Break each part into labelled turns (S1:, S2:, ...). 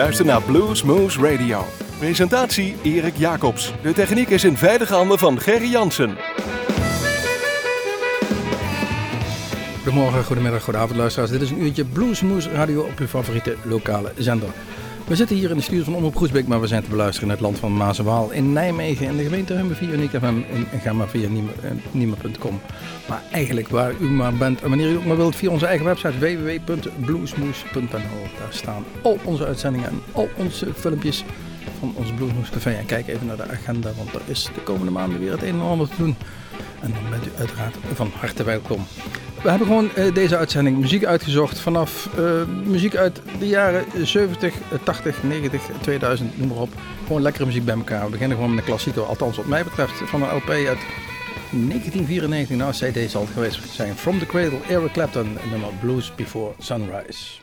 S1: luistert naar Blues Moose Radio. Presentatie Erik Jacobs. De techniek is in veilige handen van Gerry Jansen.
S2: Goedemorgen, goedemiddag, goedenavond luisteraars. Dit is een uurtje Blues Moose Radio op uw favoriete lokale zender. We zitten hier in de studio van Omroep Groesbeek, maar we zijn te beluisteren in het land van Maas en Waal in Nijmegen en de gemeente Hummen via Uniek FM en ga maar via Niemer.com. Maar eigenlijk waar u maar bent en wanneer u ook maar wilt via onze eigen website www.bluesmoes.nl. Daar staan al onze uitzendingen en al onze filmpjes van ons Bluesmoes. En kijk even naar de agenda, want er is de komende maanden weer het een en ander te doen. En dan bent u uiteraard van harte welkom. We hebben gewoon uh, deze uitzending muziek uitgezocht vanaf uh, muziek uit de jaren 70, 80, 90, 2000, noem maar op. Gewoon lekkere muziek bij elkaar. We beginnen gewoon met een klassieker, althans wat mij betreft, van een LP uit 1994. Nou, CD zal het geweest zijn. From the Cradle, Eric Clapton, nummer Blues Before Sunrise.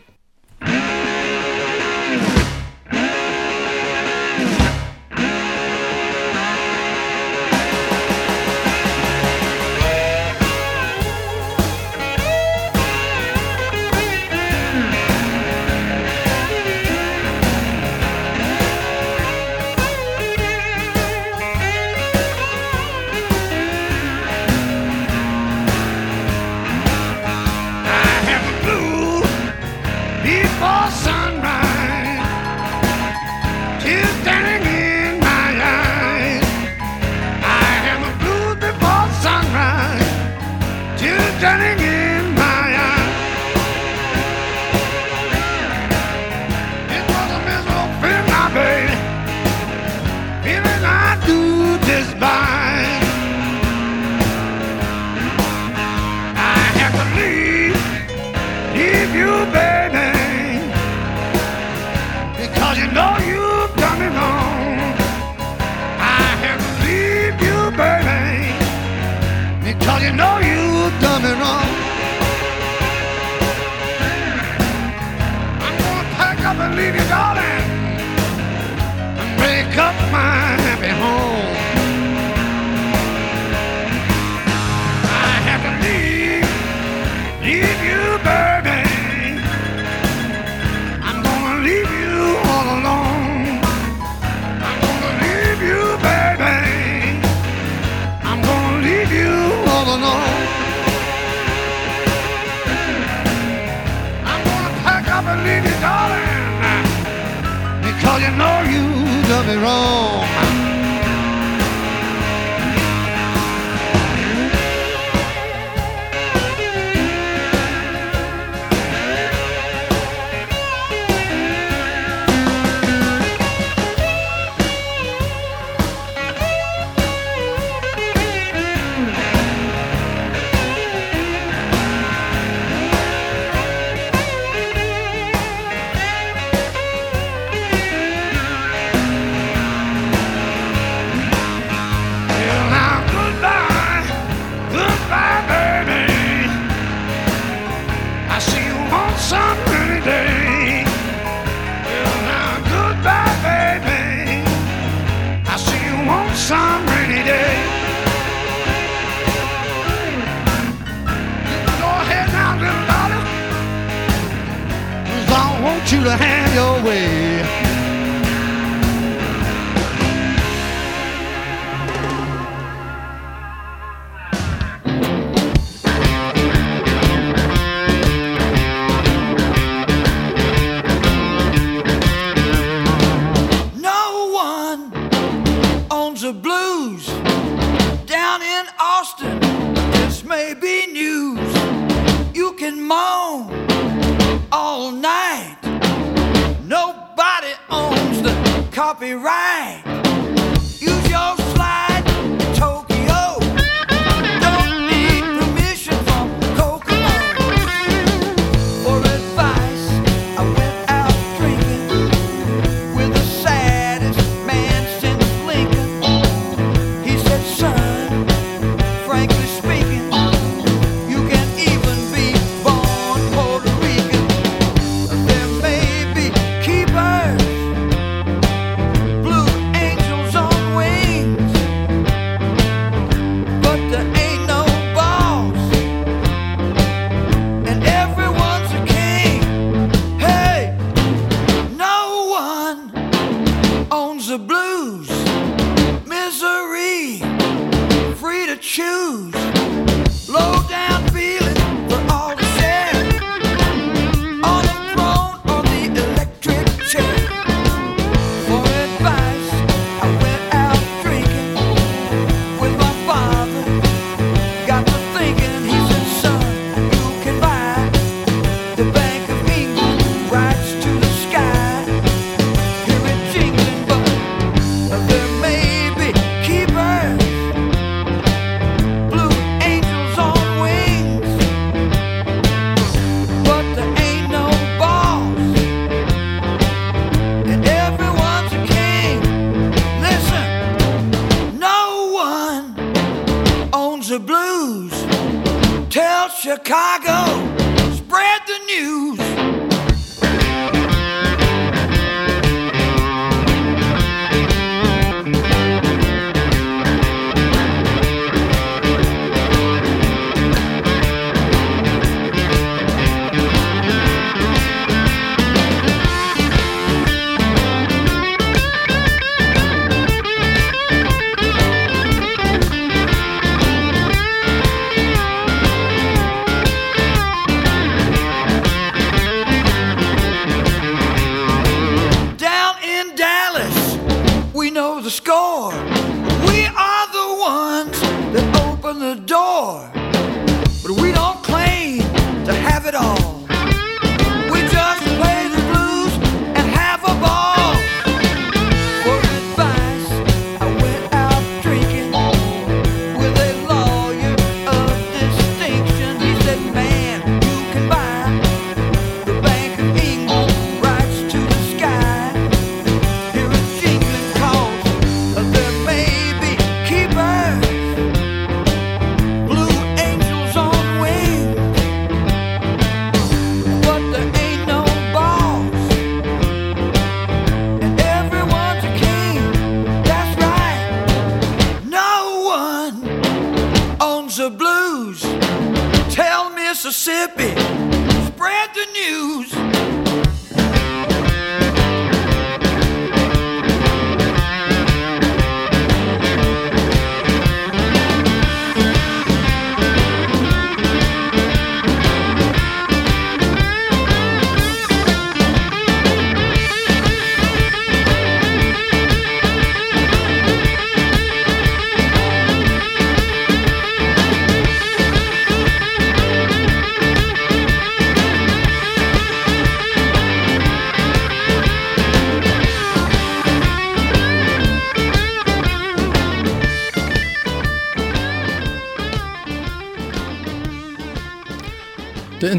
S3: Chicago,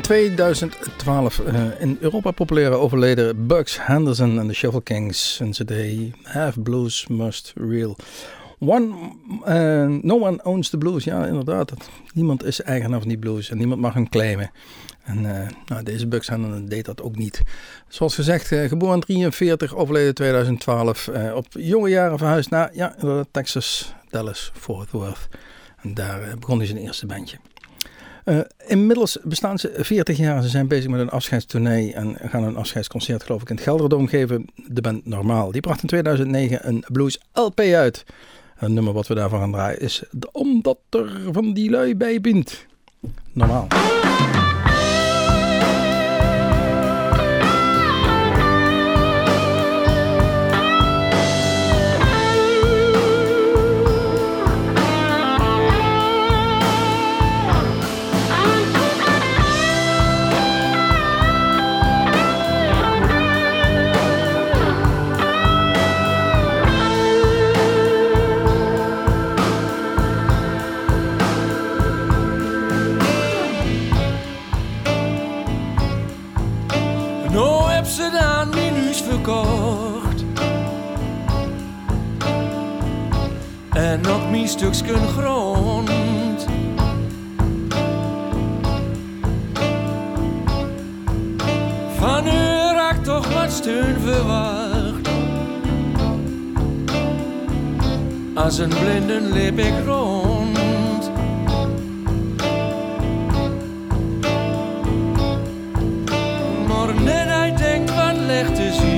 S4: 2012 eh, in Europa populaire overleden Bugs Henderson en de Shuffle Kings en CD Have Blues Must Real. One, eh, no one owns the blues. Ja, inderdaad. Niemand is eigenaar van die blues en niemand mag hem claimen. En eh, nou, deze Bugs Henderson deed dat ook niet. Zoals gezegd, geboren 43, overleden 2012. eh, op jonge jaren verhuisd naar ja, Texas, Dallas, Fort Worth. En daar begon hij zijn eerste bandje. Eh, inmiddels bestaan ze 40 jaar. Ze zijn bezig met een afscheidstournee en gaan een afscheidsconcert, geloof ik, in het Gelderdoom geven. De band Normaal. Die bracht in 2009 een blues LP uit. Een nummer wat we daarvan gaan draaien is Omdat er van die lui bij bent. Normaal.
S5: En nog mijn stukje grond. Van u raakt toch wat steun verwacht. Als een blinden lip ik rond. Maar net hij denkt wat licht te zien.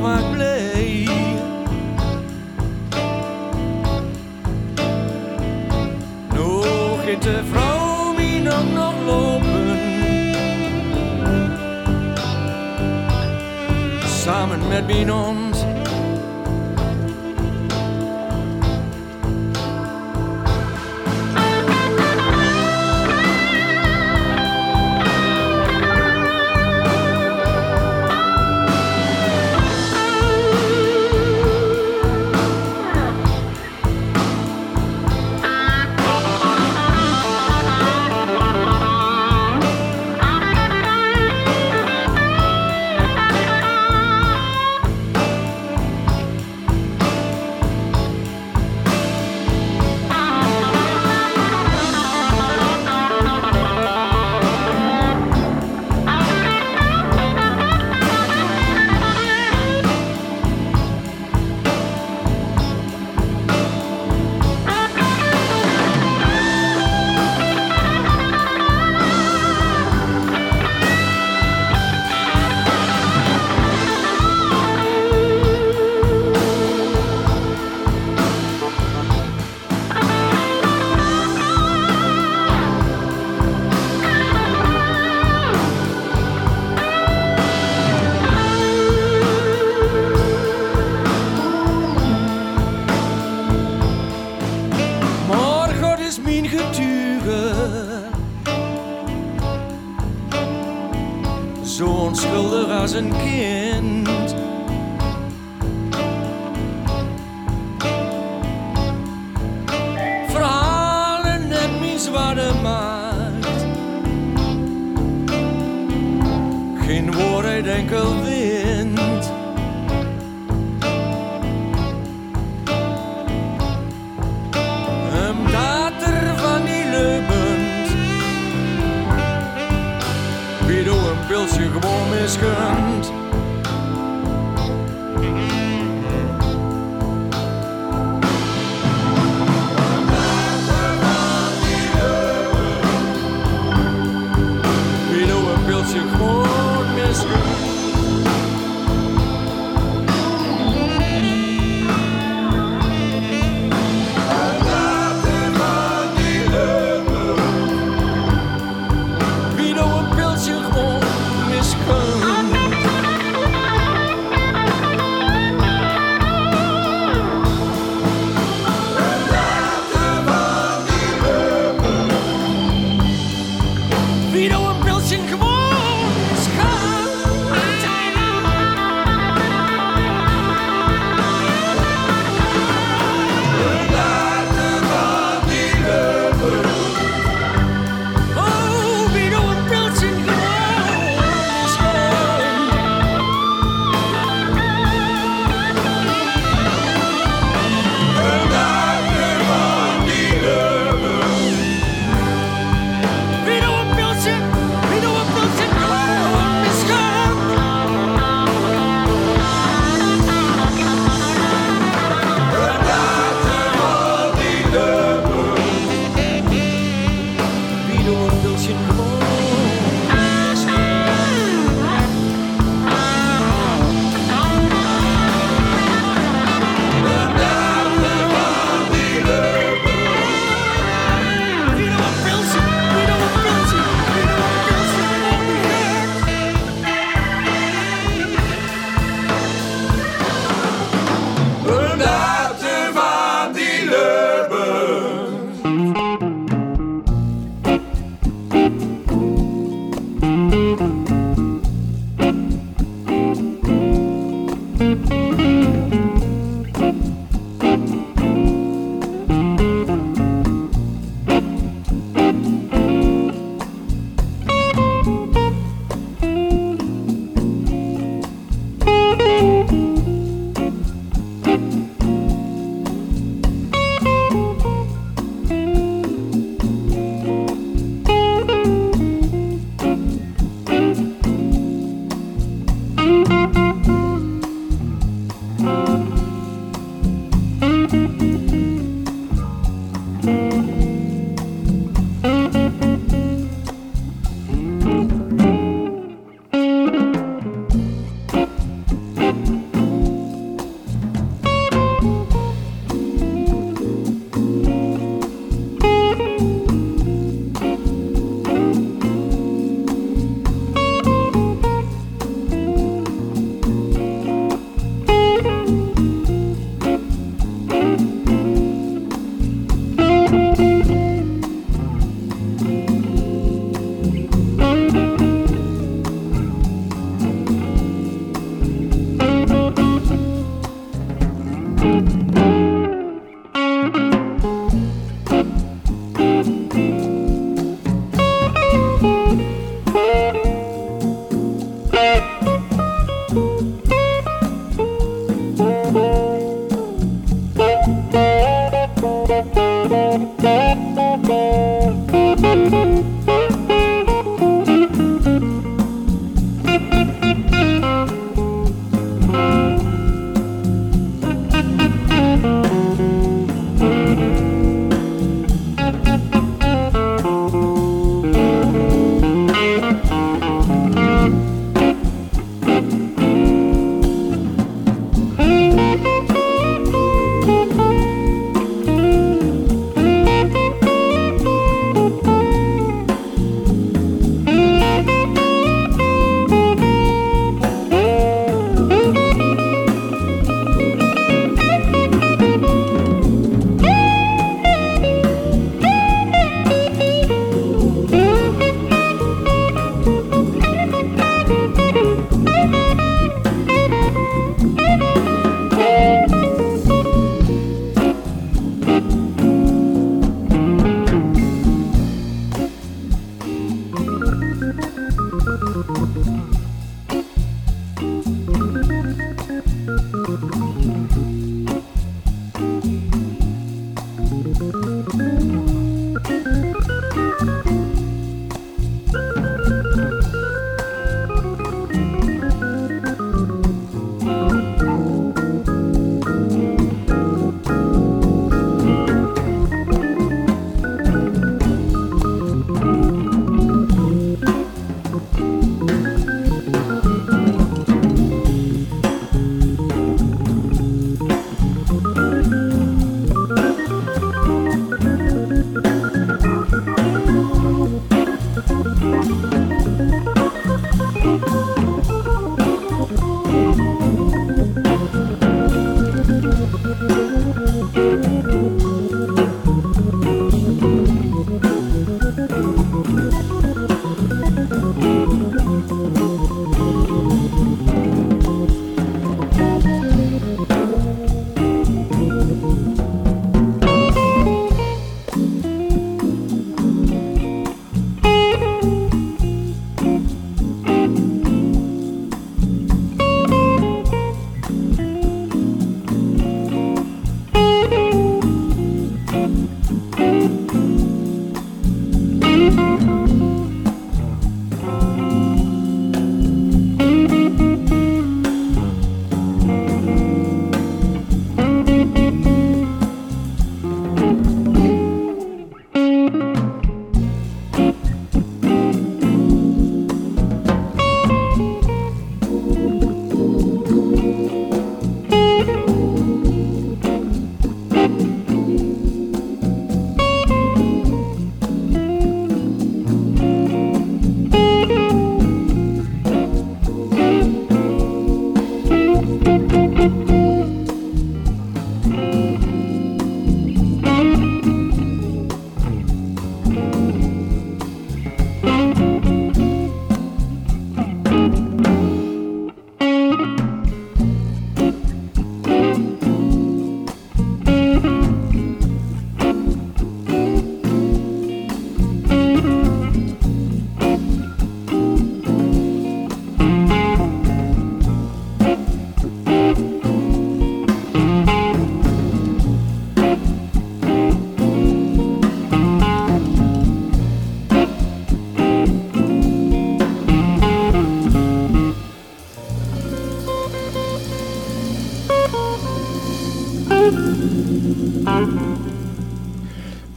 S5: Maar blij. Nog in de vrouw die nog nog lopen. Samen met binom.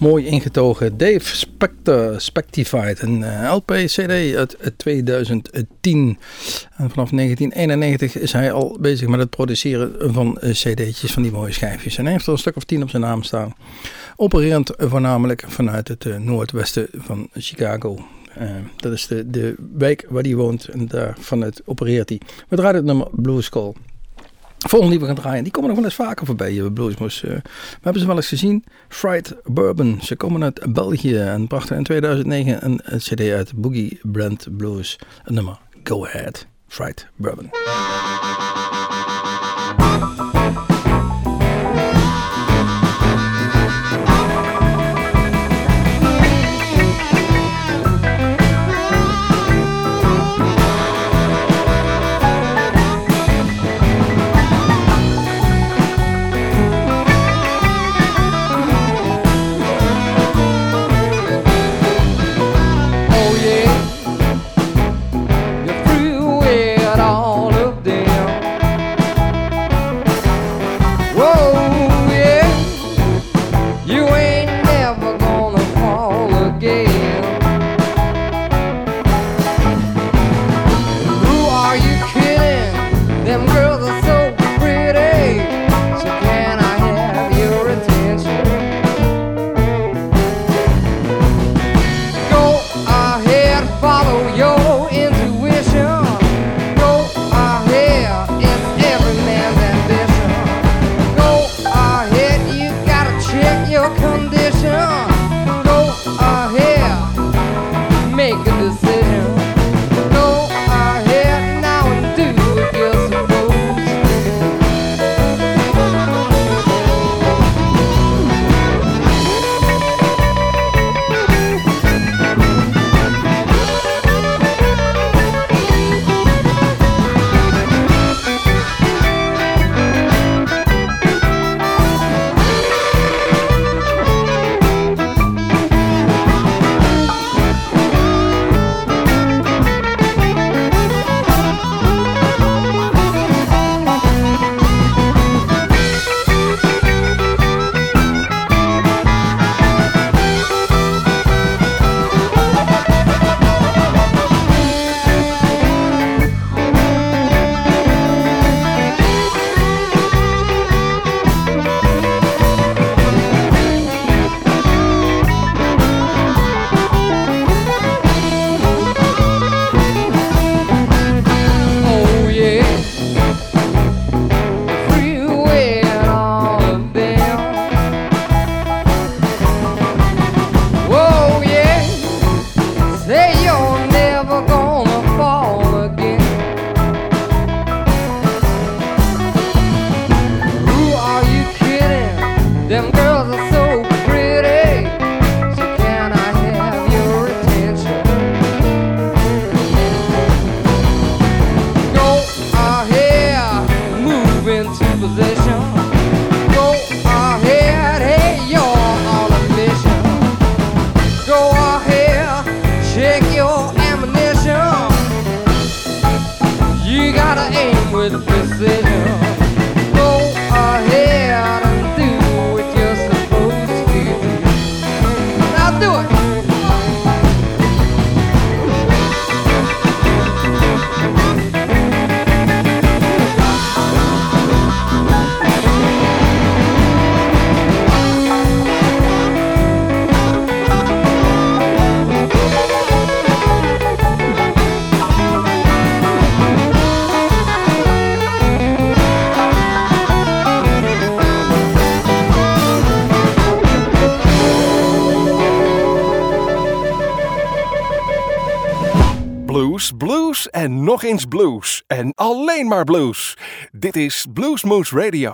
S6: Mooi ingetogen Dave Spector, Spectified, een eh, LP-CD uit 2010. En vanaf 1991 is hij al bezig met het produceren van eh, CD'tjes, van die mooie schijfjes. En hij heeft er een stuk of tien op zijn naam staan. Opererend voornamelijk vanuit het eh, noordwesten van Chicago. Dat is de, de wijk waar hij woont en daar vanuit opereert hij. We draaien het nummer Blue Skull. Volgende die we gaan draaien, die komen nog wel eens vaker voorbij, uh, Bluesmoes. Uh, we hebben ze wel eens gezien. Fried Bourbon. Ze komen uit België en brachten in 2009 een, een cd uit Boogie Brand Blues. Het nummer Go Ahead. Fried Bourbon.
S1: Eens blues. En alleen maar blues. Dit is Bluesmoose Radio.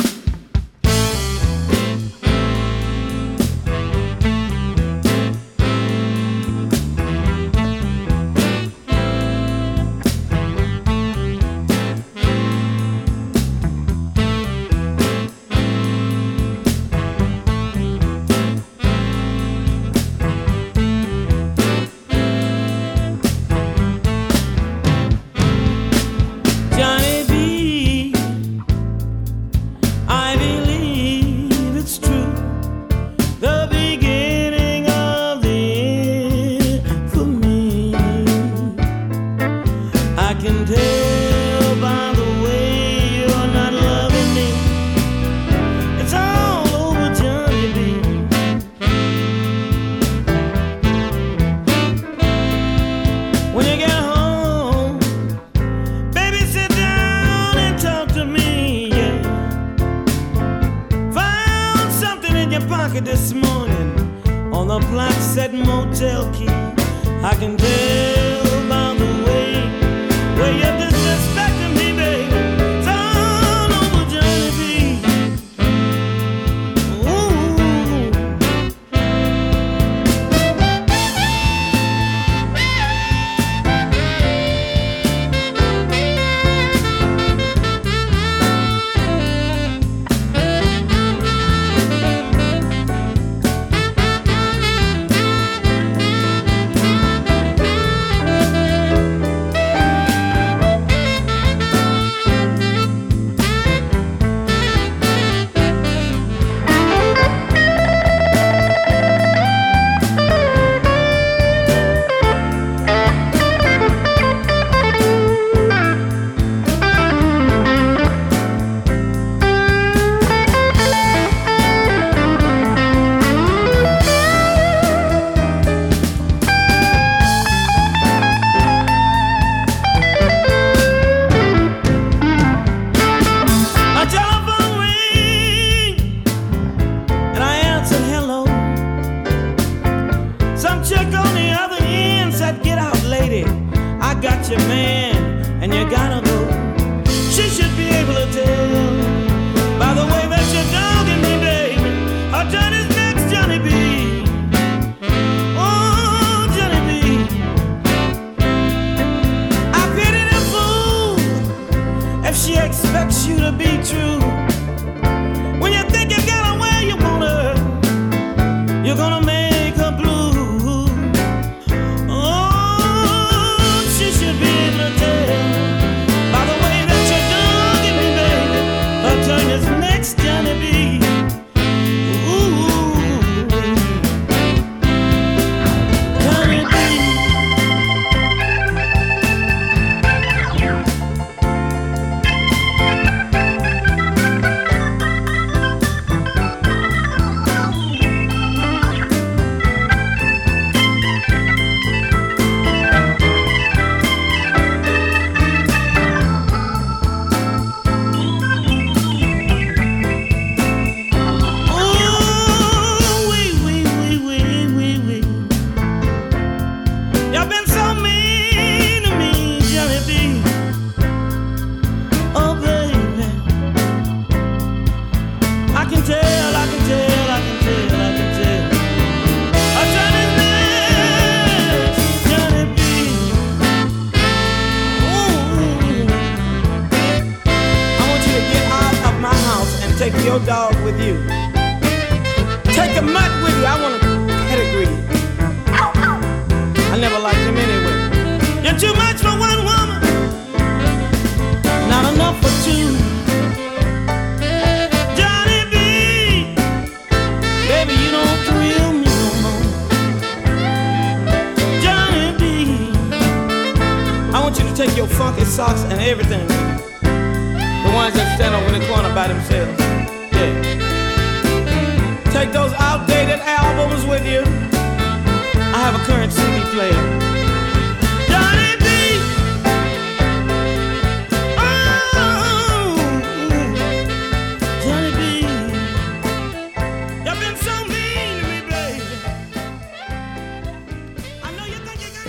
S7: Your man, and you gotta go." She should be able to tell by the way that you're dogging me, baby. Her turn is next, Johnny B. Oh, Johnny B. I pity the fool if she expects you to be true. Funky socks and everything. The ones that stand over the corner by themselves. Yeah. Take those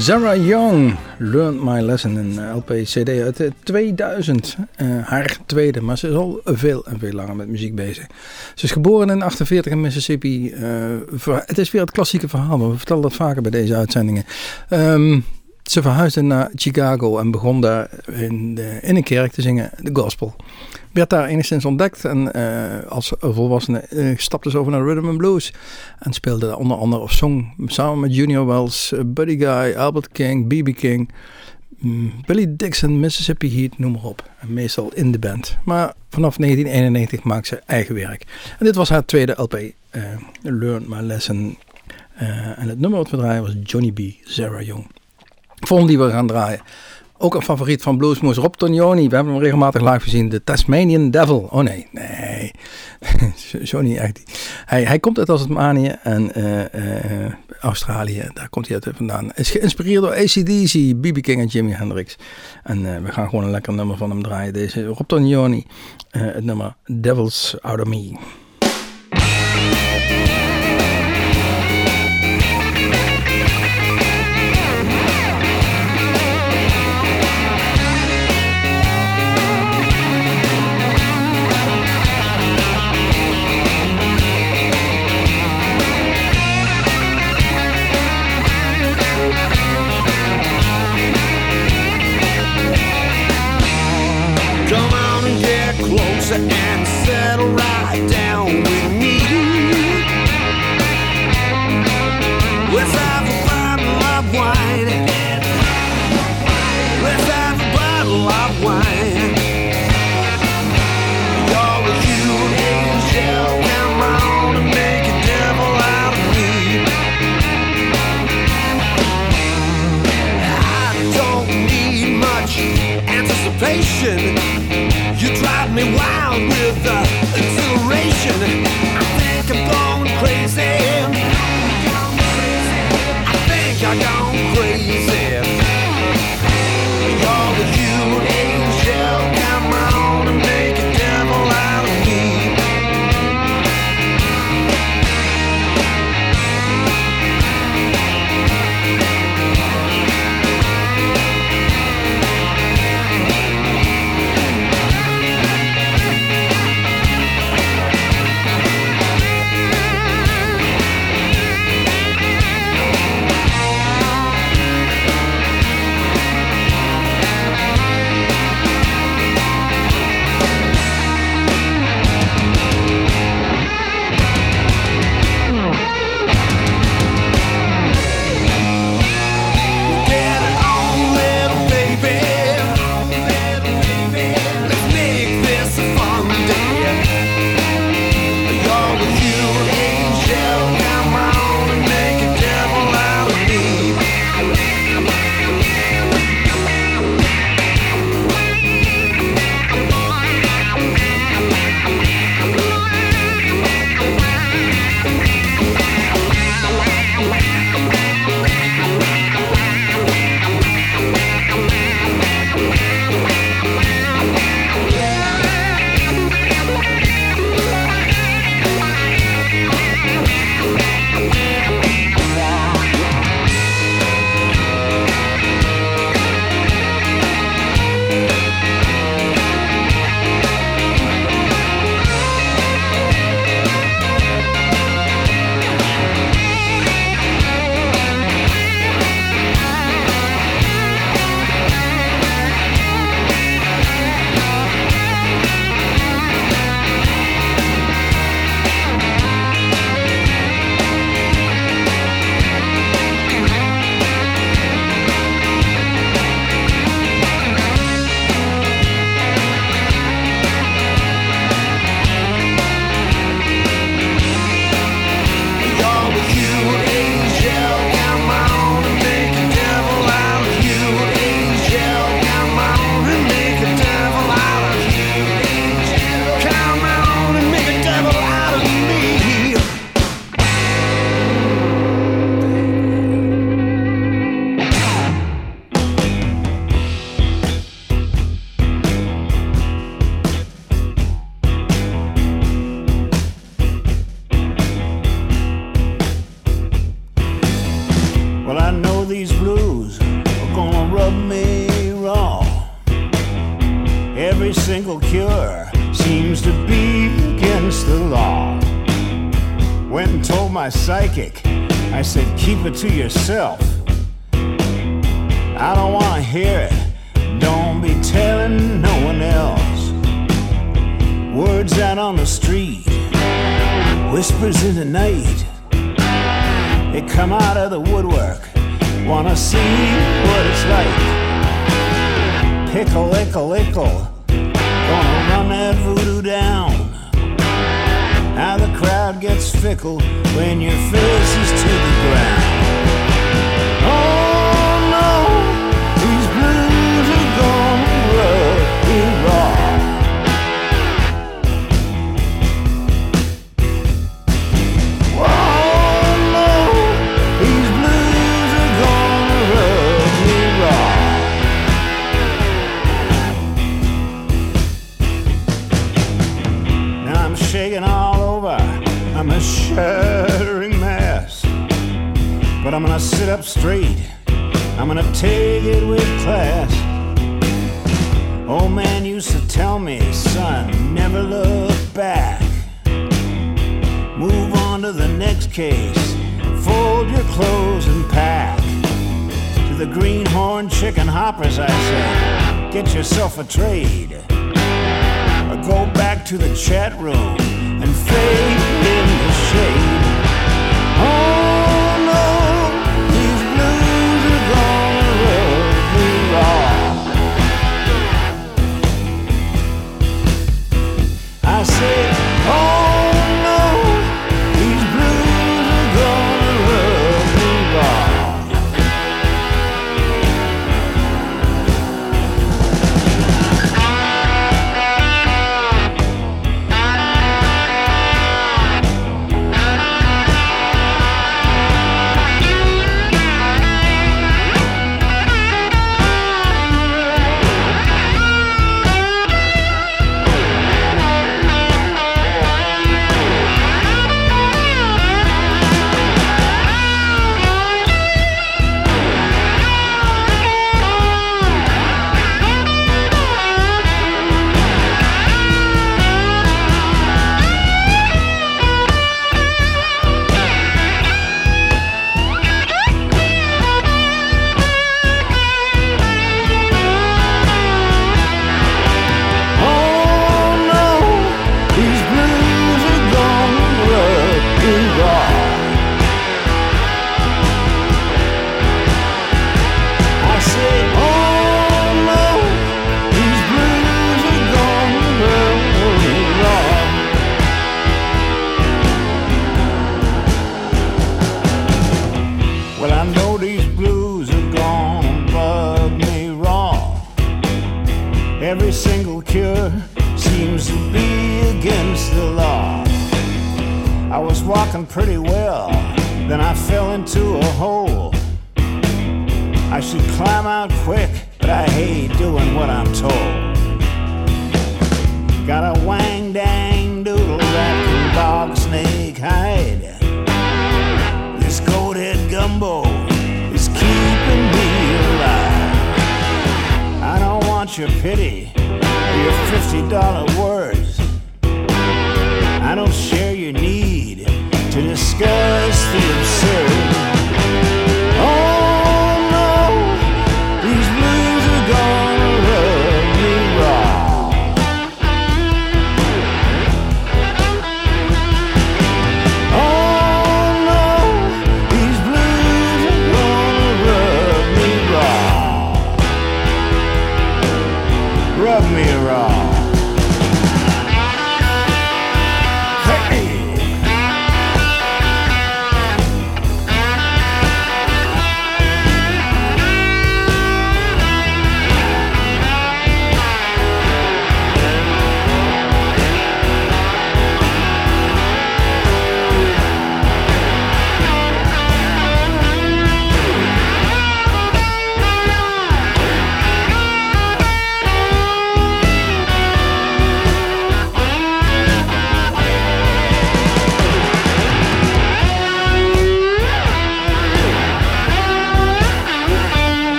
S4: Zara Young, Learned My Lesson, een LP-CD uit eh, 2000. Eh, haar tweede, maar ze is al veel en veel langer met muziek bezig. Ze is geboren in 48 in Mississippi. Eh, het is weer het klassieke verhaal, maar we vertellen dat vaker bij deze uitzendingen. Ehm, ze verhuisde naar Chicago en begon daar in, de, in een kerk te zingen, de gospel. Werd daar enigszins ontdekt en eh, als volwassene eh, stapte ze over naar rhythm and blues. En speelde daar onder andere of zong samen met Junior Wells, eh, Buddy Guy, Albert King, B.B. King, mm, Billy Dixon, Mississippi Heat, noem maar op. En meestal in de band. Maar vanaf 1991 maakte ze eigen werk. En dit was haar tweede LP, eh Learn My Lesson. En het nummer wat we draaien was Johnny B. Sarah Young. Volgende die we gaan draaien. Ook een favoriet van Bluesmoes Rob Tognoni. We hebben hem regelmatig live gezien. De Tasmanian Devil. Oh nee, nee. Zo niet echt. Hij, hij komt uit Tasmanië en uh, uh, Australië. Daar komt hij uit vandaan. Is geïnspireerd door ACDC, BB King en Jimi Hendrix. En eh, we gaan gewoon een lekker nummer van hem draaien. Deze Rob Tonioni. het nummer Devils Out of Me.
S8: yourself. I don't
S9: want to hear it. Don't be telling no one else. Words out on the street, whispers in the night. They come out of the woodwork. Wanna see what it's like. Pickle, ickle, ickle. Gonna run that voodoo down. Now the crowd gets fickle when your face is to the ground. I'm gonna sit up straight. I'm gonna take it with class. Old man used to tell me, son, never look back. Move on to the next case. Fold your clothes and pack. To the greenhorn chicken hoppers, I say, get yourself a trade. Or go back to the chat room and fade in the shade.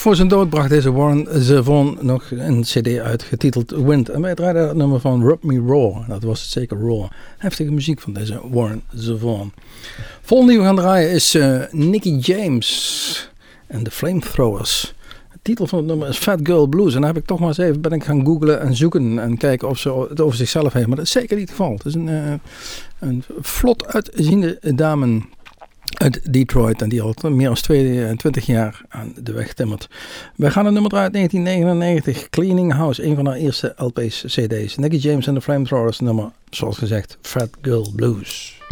S4: Voor zijn dood bracht deze Warren Zevon nog een cd uit getiteld Wind. En wij draaiden het nummer van Rub Me Raw. Dat was het zeker Raw. Heftige muziek van deze Warren Zevon. Volgende die we gaan draaien is eh, Nicky James en de Flamethrowers. De titel van het nummer is Fat Girl Blues. En daar heb ik toch maar eens even ben ik gaan googlen en zoeken en kijken of ze het over zichzelf heeft. Maar dat is zeker niet het geval. Het is een, eh, een vlot uitziende dame uit Detroit en die al meer dan eh, 22 jaar aan de weg timmert. We gaan een nummer uit 1999, Cleaning House, een van haar eerste LP's, CD's. Nicky James en de Flamethrowers nummer, zoals gezegd, Fat Girl Blues.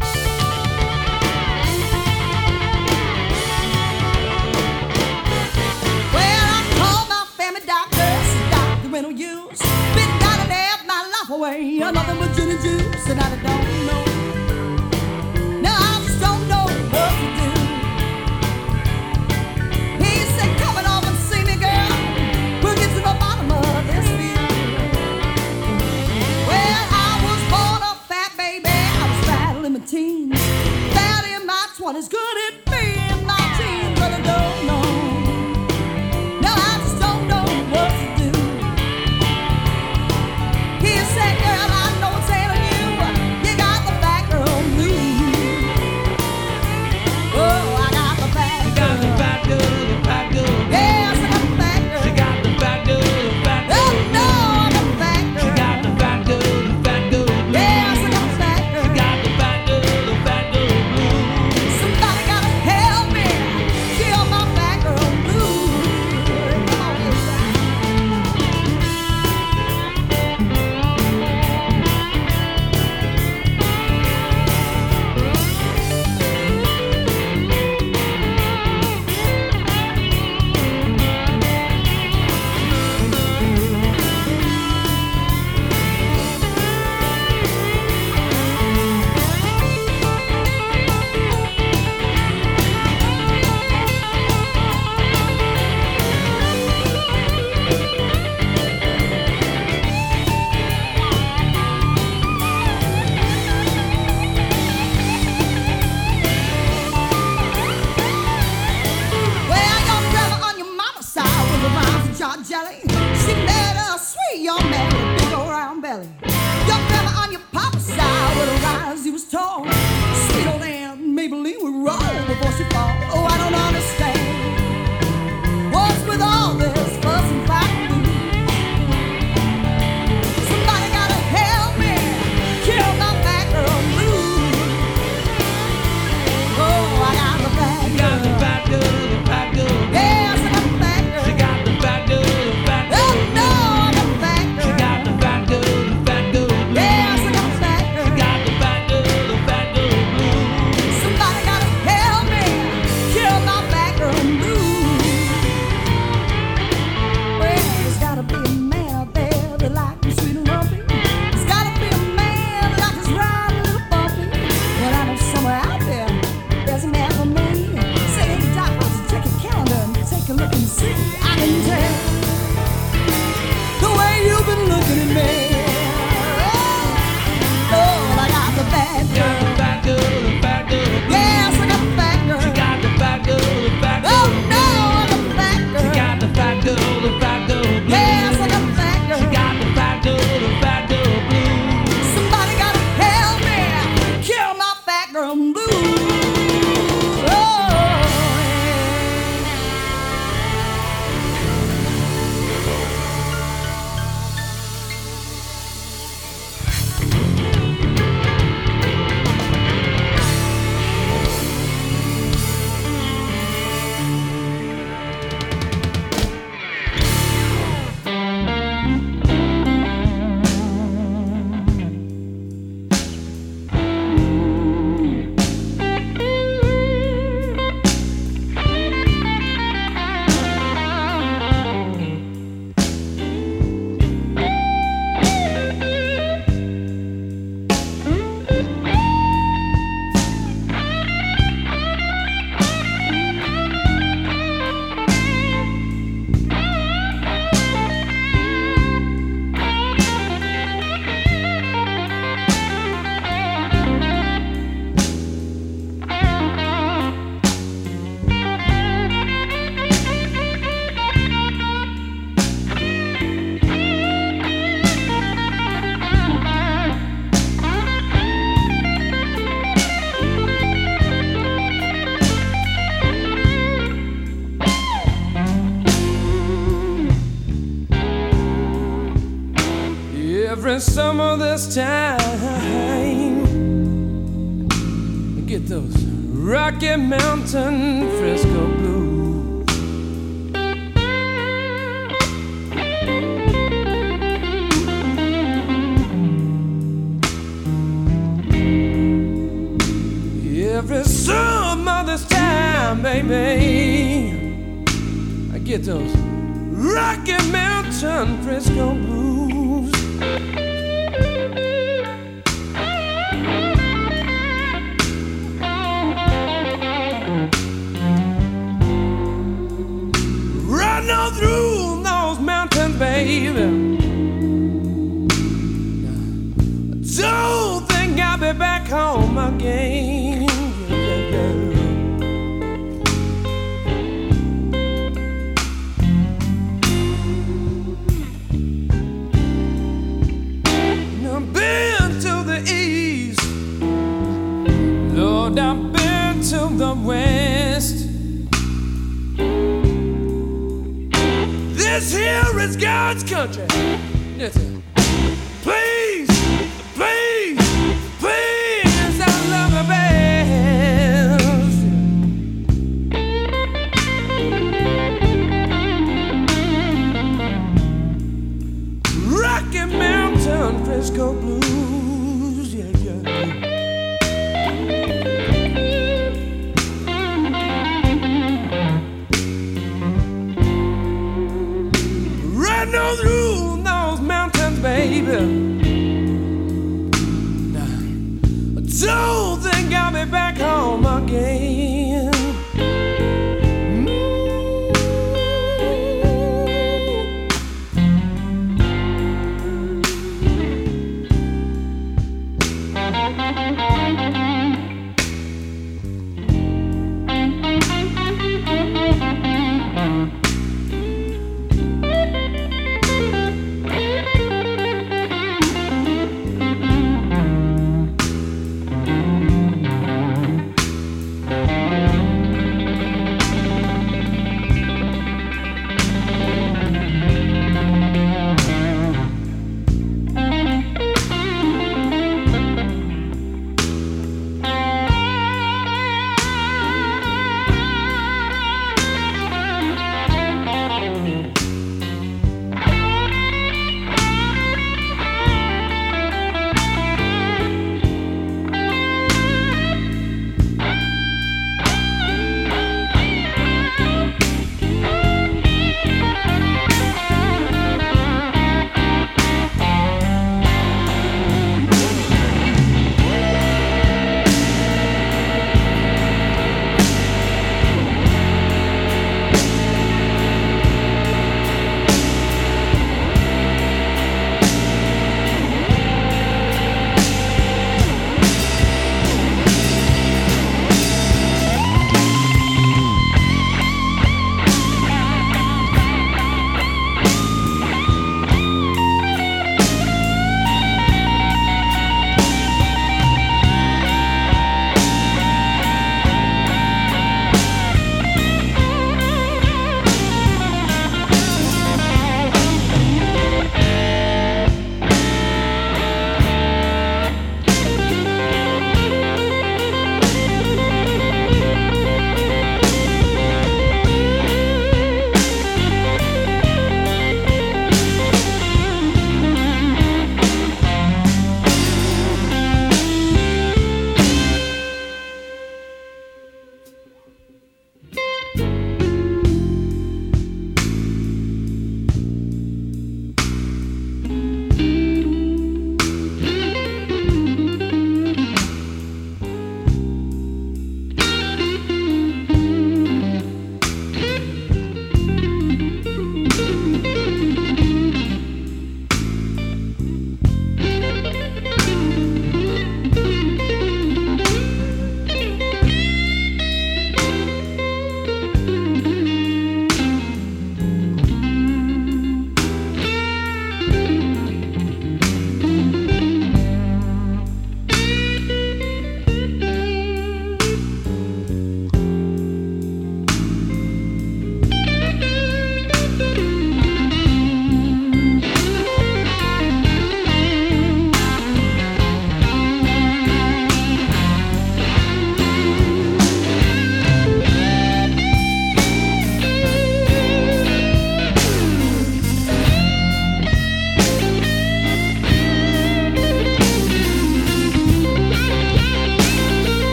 S10: And I don't know. This
S7: time, get those Rocky Mountain Rocky Mountain, Frisco Blues,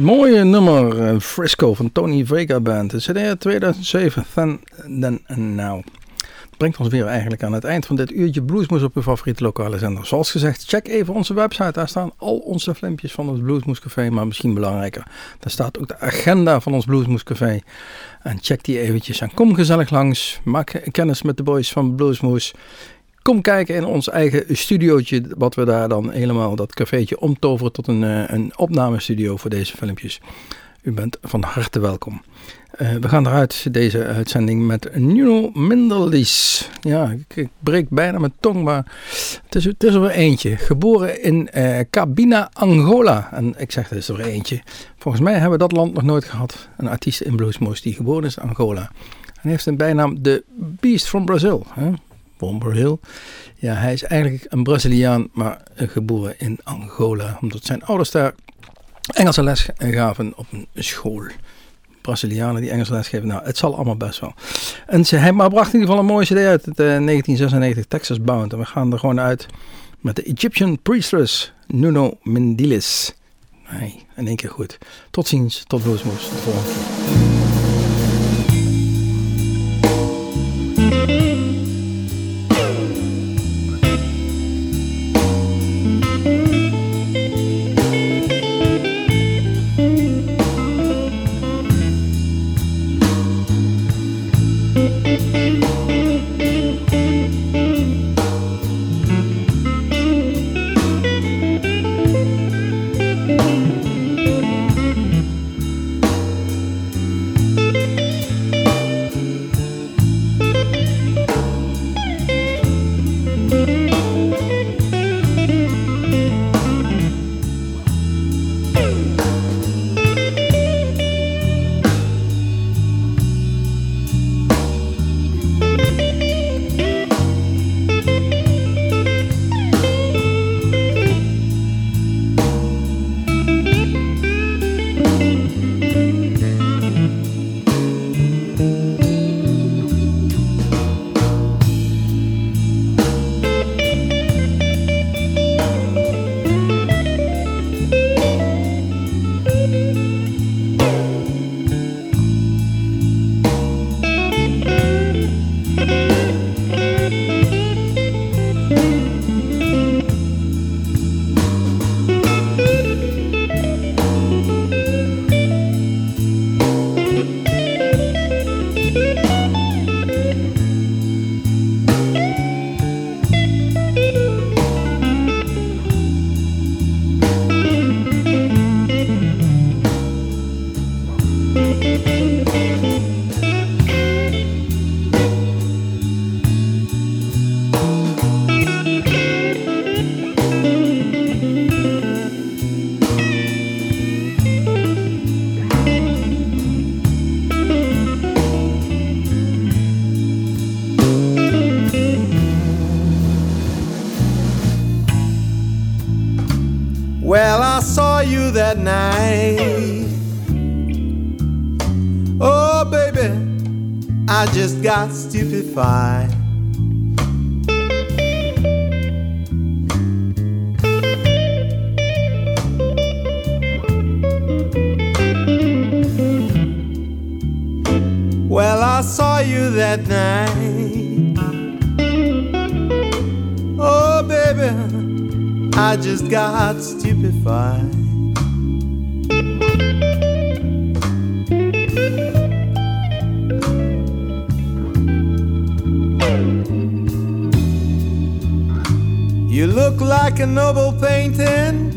S4: mooie nummer eh, Frisco van Tony Vega Band. De CD uit 2007, Then, Then and Now. Brengt ons weer eigenlijk aan het eind van dit uurtje Bluesmoes op uw favoriete lokale zender. Zoals gezegd, check even onze website. Daar staan al onze filmpjes van het Bluesmoes Café. Maar misschien belangrijker, daar staat ook de agenda van ons Bluesmoes Café. En check die eventjes en kom gezellig langs. Maak kennis met de boys van Bluesmoes. Kom kijken in ons eigen studiootje, wat we daar dan helemaal dat cafeetje omtoveren tot een, eh, een opnamestudio voor deze filmpjes. U bent van harte welkom. Eh, we gaan eruit deze uitzending met Nuno Minderlies. Ja, ik, ik breek bijna mijn tong, maar het is, het is er weer eentje. Geboren in eh, Cabina, Angola. En ik zeg, het is er weer eentje. Volgens mij hebben we dat land nog nooit gehad. Een artiest in Bluesmoes die geboren is in Angola. En heeft een bijnaam de Beast from Brazil. Hè? From Brazil. Ja, hij is eigenlijk een Braziliaan, maar eh, geboren in Angola. Omdat zijn ouders daar Engelse les gaven op een school. Brazilianen die Engelse les geven. Nou, het zal allemaal best wel. En ze, hij maar bracht in ieder geval een mooie cd uit. Het, eh, 1996, Texas Bound. En we gaan er gewoon uit met de Egyptian Priestess Nuno Mendilis. Nee, in één keer goed. Tot ziens, tot Bluesmoes. Tot.
S11: Stupefied. Well, I saw you that night. Oh, baby, I just got stupefied. Like a noble painting,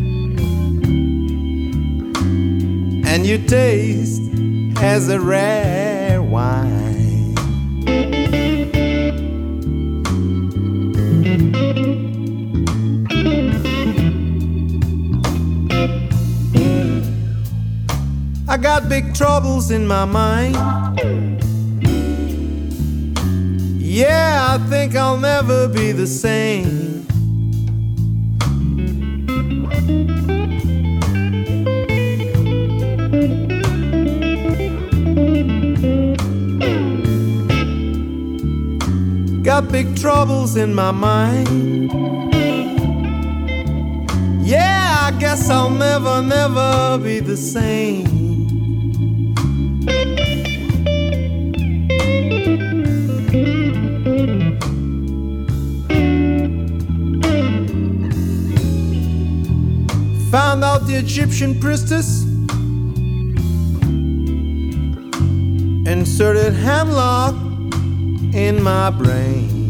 S11: and your taste as a rare wine. I got big troubles in my mind. Yeah, I think I'll never be the same. Troubles in my mind. Yeah, I guess I'll never, never be the same. Found out the Egyptian priestess inserted hemlock in my brain.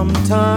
S11: Sometimes.